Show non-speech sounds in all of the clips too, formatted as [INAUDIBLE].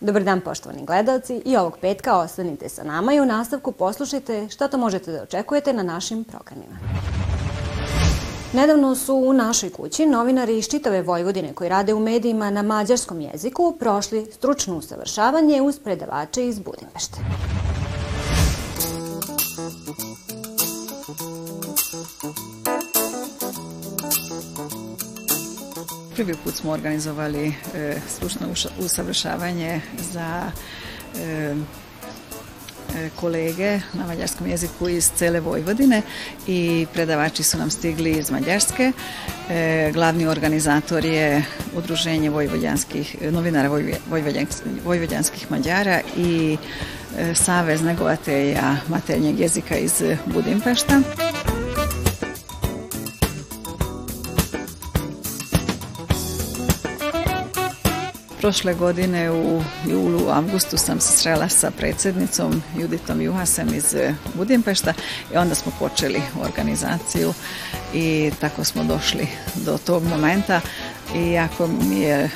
Dobar dan poštovani gledalci i ovog petka ostanite sa nama i u nastavku poslušajte šta to možete da očekujete na našim programima. Nedavno su u našoj kući novinari iz čitave Vojvodine koji rade u medijima na mađarskom jeziku prošli stručno usavršavanje uz predavače iz Budimpešte. Prvi put smo organizovali e, stručno usavršavanje za e, e, kolege na mađarskom jeziku iz cele Vojvodine i predavači su nam stigli iz Mađarske. E, glavni organizator je Udruženje vojvođanskih, novinara vojvođanskih, vojvođanskih Mađara i e, Savez negovatelja maternjeg jezika iz Budimpešta. Prošle godine u julu, avgustu sam se srela sa predsednicom Juditom Juhasem iz Budimpešta i onda smo počeli organizaciju i tako smo došli do tog momenta i jako mi je e,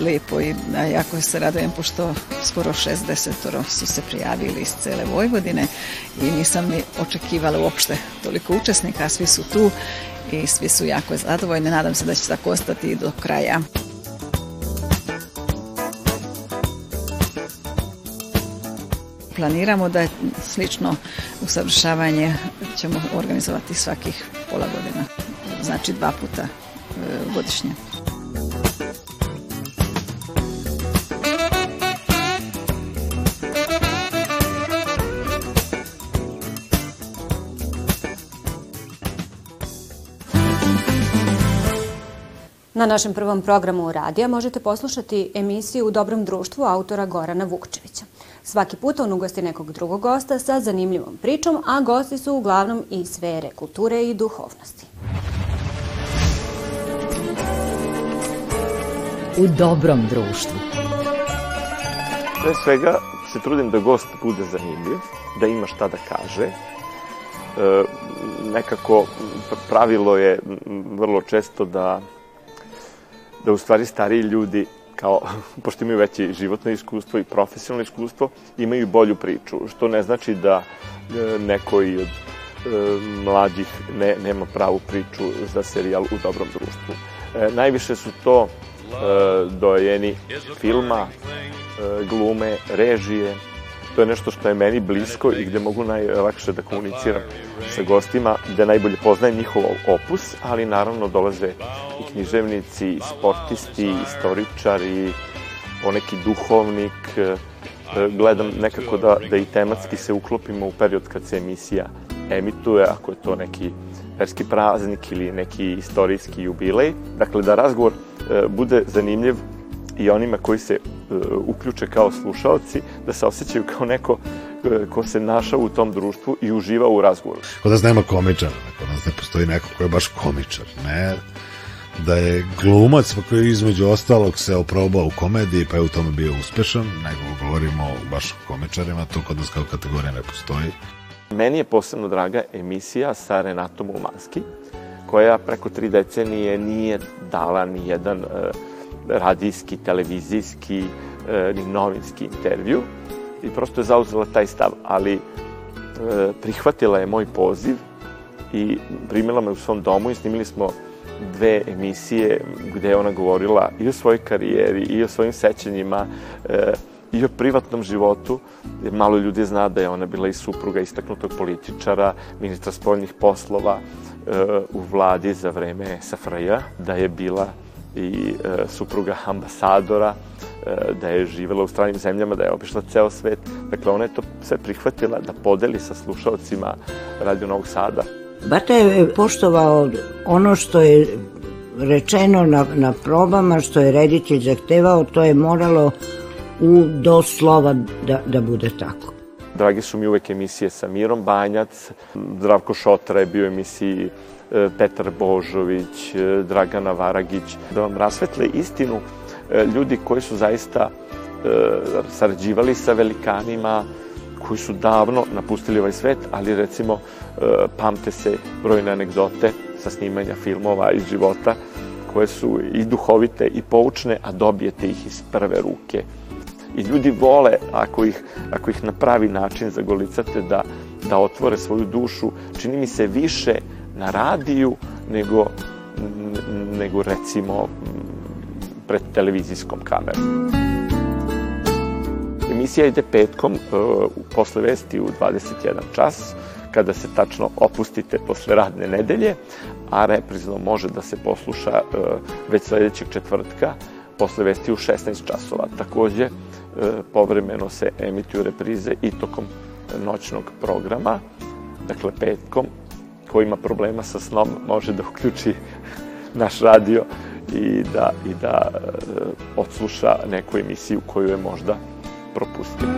lepo i jako se radujem pošto skoro 60 su se prijavili iz cele Vojvodine i nisam ni očekivala uopšte toliko učesnika, svi su tu i svi su jako zadovoljni. Nadam se da će tako ostati do kraja. Planiramo da je slično usavršavanje ćemo organizovati svakih pola godina, znači dva puta e, godišnje. Na našem prvom programu radija možete poslušati emisiju U dobrom društvu autora Gorana Vukčevića. Svaki put on ugosti nekog drugog gosta sa zanimljivom pričom, a gosti su uglavnom i sfere kulture i duhovnosti. U dobrom društvu. Pre svega se trudim da gost bude zanimljiv, da ima šta da kaže. E, nekako pravilo je vrlo često da da u stvari stariji ljudi kao, [LAUGHS] pošto imaju veće životno iskustvo i profesionalno iskustvo, imaju bolju priču, što ne znači da e, neko i od e, mlađih ne, nema pravu priču za serijal u dobrom društvu. E, najviše su to dojeni filma, glume, režije, to je nešto što je meni blisko i gde mogu najlakše da komuniciram sa gostima, gde najbolje poznajem njihov opus, ali naravno dolaze književnici, sportisti, istoričari, poneki duhovnik. E, gledam nekako da, da i tematski se uklopimo u period kad se emisija emituje, ako je to neki verski praznik ili neki istorijski jubilej. Dakle, da razgovor e, bude zanimljiv i onima koji se uh, uključe kao slušalci, da se osjećaju kao neko ko se našao u tom društvu i uživa u razgovoru. Kod nas nema komičara, kod nas ne postoji neko ko je baš komičar, ne da je glumac koji između ostalog se oprobao u komediji pa je u tome bio uspešan, nego govorimo baš o komičarima, to kod nas kao kategorija ne postoji. Meni je posebno draga emisija sa Renatom Umanski, koja preko tri decenije nije dala ni jedan uh, radijski, televizijski, e, ni novinski intervju i prosto je zauzela taj stav, ali e, prihvatila je moj poziv i primila me u svom domu i snimili smo dve emisije gde je ona govorila i o svojoj karijeri i o svojim sećanjima e, i o privatnom životu. Malo ljudi zna da je ona bila i supruga istaknutog političara, ministra spoljnih poslova u vladi za vreme Safraja, da je bila i e, supruga ambasadora, e, da je živela u stranim zemljama, da je obišla ceo svet. Dakle, ona je to sve prihvatila da podeli sa slušalcima Radio Novog Sada. Bata je poštovao ono što je rečeno na, na probama, što je reditelj zahtevao, to je moralo u do slova da, da bude tako. Dragi su mi uvek emisije sa Mirom Banjac, Zdravko Šotra je bio emisiji E, Petar Božović, e, Dragana Varagić, da vam rasvetle istinu e, ljudi koji su zaista sarađivali sa velikanima, koji su davno napustili ovaj svet, ali recimo pamte se brojne anegdote sa snimanja filmova iz života, koje su i duhovite i poučne, a dobijete ih iz prve ruke. I ljudi vole, ako ih, ako ih na pravi način zagolicate, da, da otvore svoju dušu, čini mi se više na radiju nego, nego recimo pred televizijskom kamerom. Emisija ide petkom uh, posle vesti u 21 čas, kada se tačno opustite posle radne nedelje, a reprizno može da se posluša uh, već sledećeg četvrtka posle vesti u 16 časova. Takođe, uh, povremeno se emituju reprize i tokom noćnog programa, dakle petkom, ko ima problema sa snom može da uključi [LAUGHS] naš radio i da, i da odsluša neku emisiju koju je možda propustio.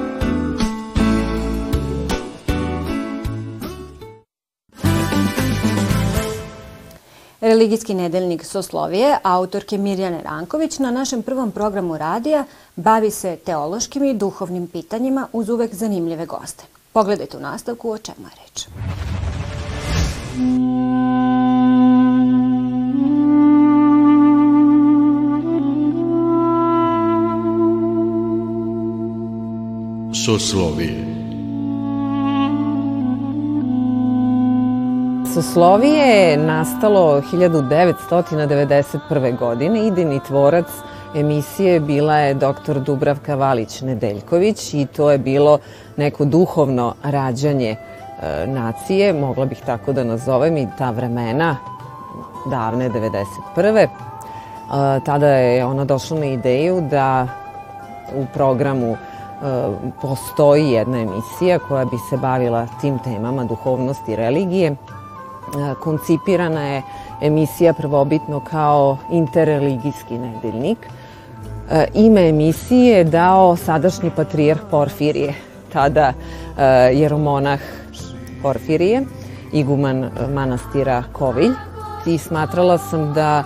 Religijski nedeljnik Soslovije, autorke Mirjane Ranković, na našem prvom programu radija bavi se teološkim i duhovnim pitanjima uz uvek zanimljive goste. Pogledajte u nastavku o čemu je reč. Soslovije Soslovije je nastalo 1991. godine. Idejni tvorac emisije bila je dr. Dubravka Valić-Nedeljković i to je bilo neko duhovno rađanje e, nacije, mogla bih tako da nazovem i ta vremena, davne 1991. E, tada je ona došla na ideju da u programu postoji jedna emisija koja bi se bavila tim temama duhovnosti i religije. Koncipirana je emisija prvobitno kao interreligijski nedeljnik. Ime emisije je dao sadašnji patrijarh Porfirije, tada jeromonah Porfirije, iguman manastira Kovilj. I smatrala sam da,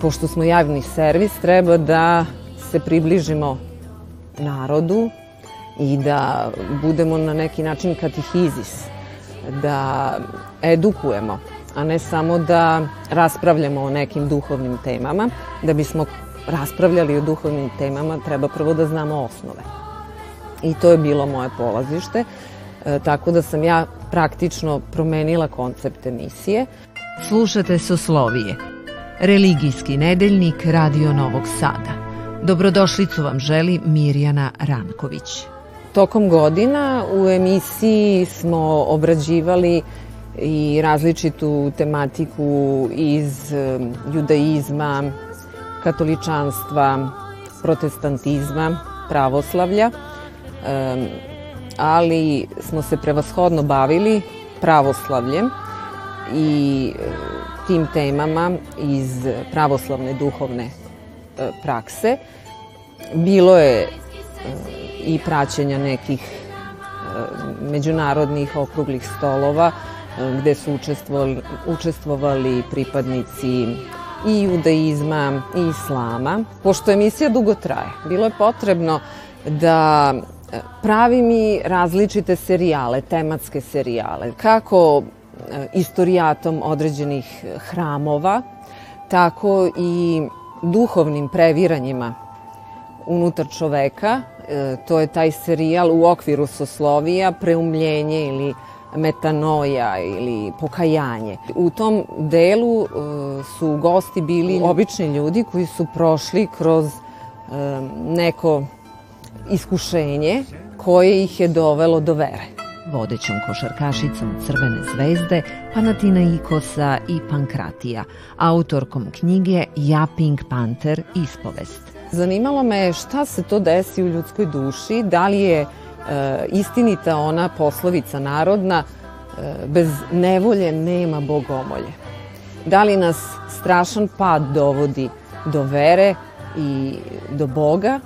pošto smo javni servis, treba da se približimo narodu i da budemo na neki način katihizis, da edukujemo, a ne samo da raspravljamo o nekim duhovnim temama. Da bismo raspravljali o duhovnim temama, treba prvo da znamo osnove. I to je bilo moje polazište, e, tako da sam ja praktično promenila koncept emisije. Slušate Soslovije, religijski nedeljnik Radio Novog Sada. Dobrodošlicu vam želi Mirjana Ranković. Tokom godina u emisiji smo obrađivali i različitu tematiku iz judaizma, katoličanstva, protestantizma, pravoslavlja, ali smo se prevashodno bavili pravoslavljem i tim temama iz pravoslavne duhovne prakse. Bilo je e, i praćenja nekih e, međunarodnih okruglih stolova gde su učestvovali, učestvovali pripadnici i judaizma i islama. Pošto emisija dugo traje, bilo je potrebno da pravim i različite serijale, tematske serijale, kako istorijatom određenih hramova, tako i duhovnim previranjima unutar čoveka. E, to je taj serijal u okviru soslovija, preumljenje ili metanoja ili pokajanje. U tom delu e, su gosti bili obični ljudi koji su prošli kroz e, neko iskušenje koje ih je dovelo do vere vodećom košarkašicom Crvene zvezde, Panatina Ikosa i Pankratija, autorkom knjige Ja Pink Panther ispovest. Zanimalo me šta se to desi u ljudskoj duši, da li je e, istinita ona poslovica narodna e, bez nevolje nema bogomolje. Da li nas strašan pad dovodi do vere i do Boga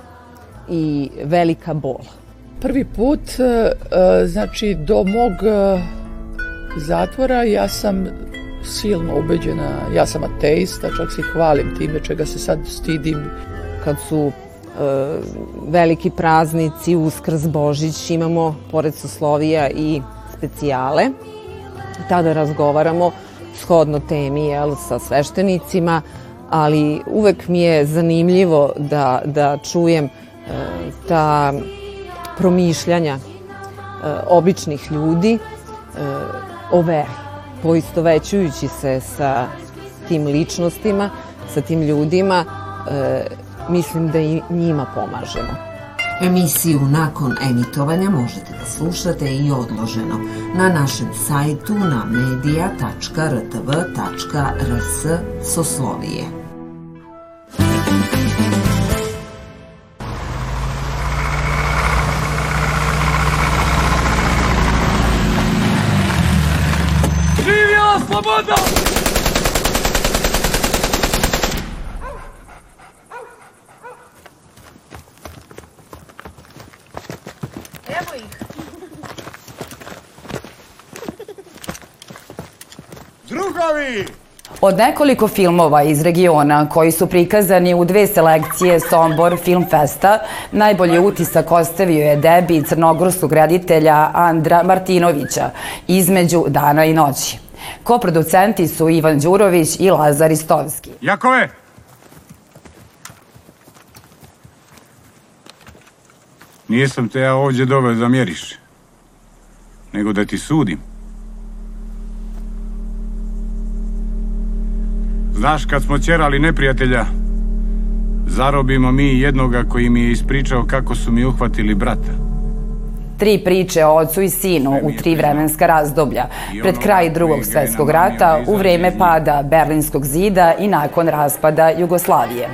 i velika bola prvi put, e, e, znači do mog e, zatvora ja sam silno ubeđena, ja sam ateista, čak se hvalim time čega se sad stidim. Kad su e, veliki praznici, Uskrs, Božić, imamo pored soslovija i specijale. Tada razgovaramo shodno temi jel, sa sveštenicima, ali uvek mi je zanimljivo da, da čujem ta promišljanja običnih ljudi o veri, poistovećujući se sa tim ličnostima, sa tim ljudima, mislim da i njima pomažemo. Emisiju nakon emitovanja možete da slušate i odloženo na našem sajtu na media.rtv.rs Soslovije. Drugovi! Od nekoliko filmova iz regiona koji su prikazani u dve selekcije Sombor Film Festa, najbolji utisak ostavio je debi crnogorskog reditelja Andra Martinovića između dana i noći. Koproducenti su Ivan Đurović i Lazar Istovski. Jakove! Nijesam te ja ovdje doveo da mjeriš, nego da ti sudim. Znaš, kad smo ćerali neprijatelja, zarobimo mi jednoga koji mi je ispričao kako su mi uhvatili brata. Tri priče o ocu i sinu u tri vremenska razdoblja, pred kraj drugog svetskog rata, u vreme pada Berlinskog zida i nakon raspada Jugoslavije.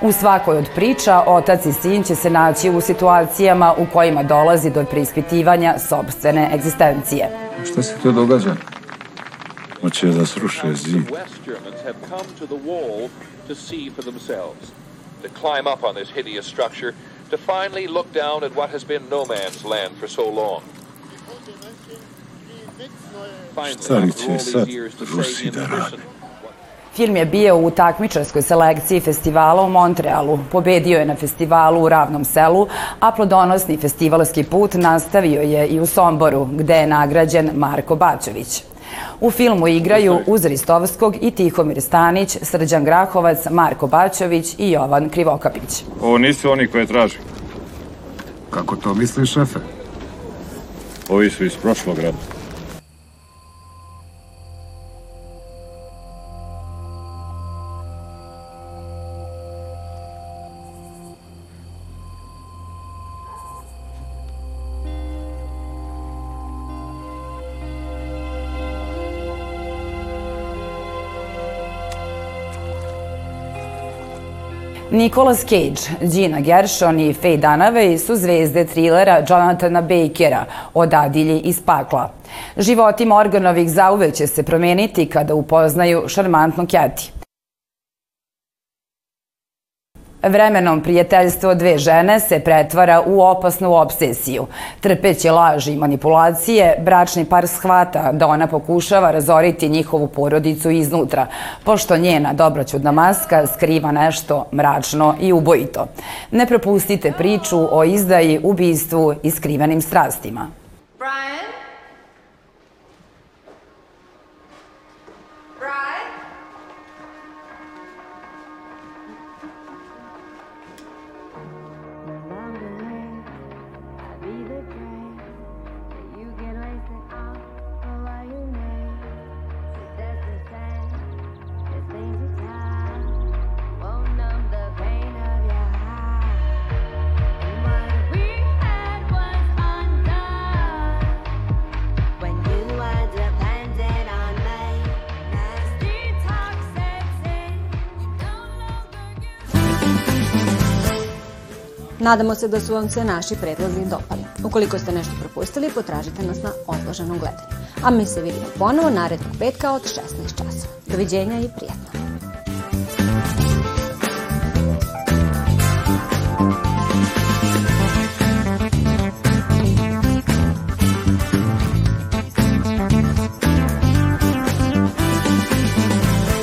U svakoj od priča otac i sin će se naći u situacijama u kojima dolazi do preispitivanja sobstvene egzistencije. Šta se to događa? Hoće da sruše zid. To climb up on this hideous structure, to finally look down at what has been no man's land for so long. Šta li će sad Rusi da rade? Film je bio u takmičarskoj selekciji festivala u Montrealu. Pobedio je na festivalu u Ravnom selu, a plodonosni festivalski put nastavio je i u Somboru, gde je nagrađen Marko Bačević. U filmu igraju uz Ristovskog i Tihomir Stanić, Srđan Grahovac, Marko Bačević i Jovan Krivokapić. Ovo nisu oni koje tražim. Kako to misliš, šefe? Ovi su iz prošlog rada. Nicolas Cage, Gina Gershon i Faye Dunaway su zvezde trilera Jonathana Bakera o dadilji iz pakla. Životi Morganovih zauvek će se promeniti kada upoznaju šarmantnu Kjati. Vremenom prijateljstvo dve žene se pretvara u opasnu obsesiju. Trpeće laži i manipulacije, bračni par shvata da ona pokušava razoriti njihovu porodicu iznutra, pošto njena dobroćudna maska skriva nešto mračno i ubojito. Ne propustite priču o izdaji, ubistvu i skrivenim strastima. Brian? Nadamo se da su vam se naši predlozi dopali. Ukoliko ste nešto propustili, potražite nas na odloženom gledanju. A mi se vidimo ponovo narednog petka od 16 časova. Doviđenja i prijatno.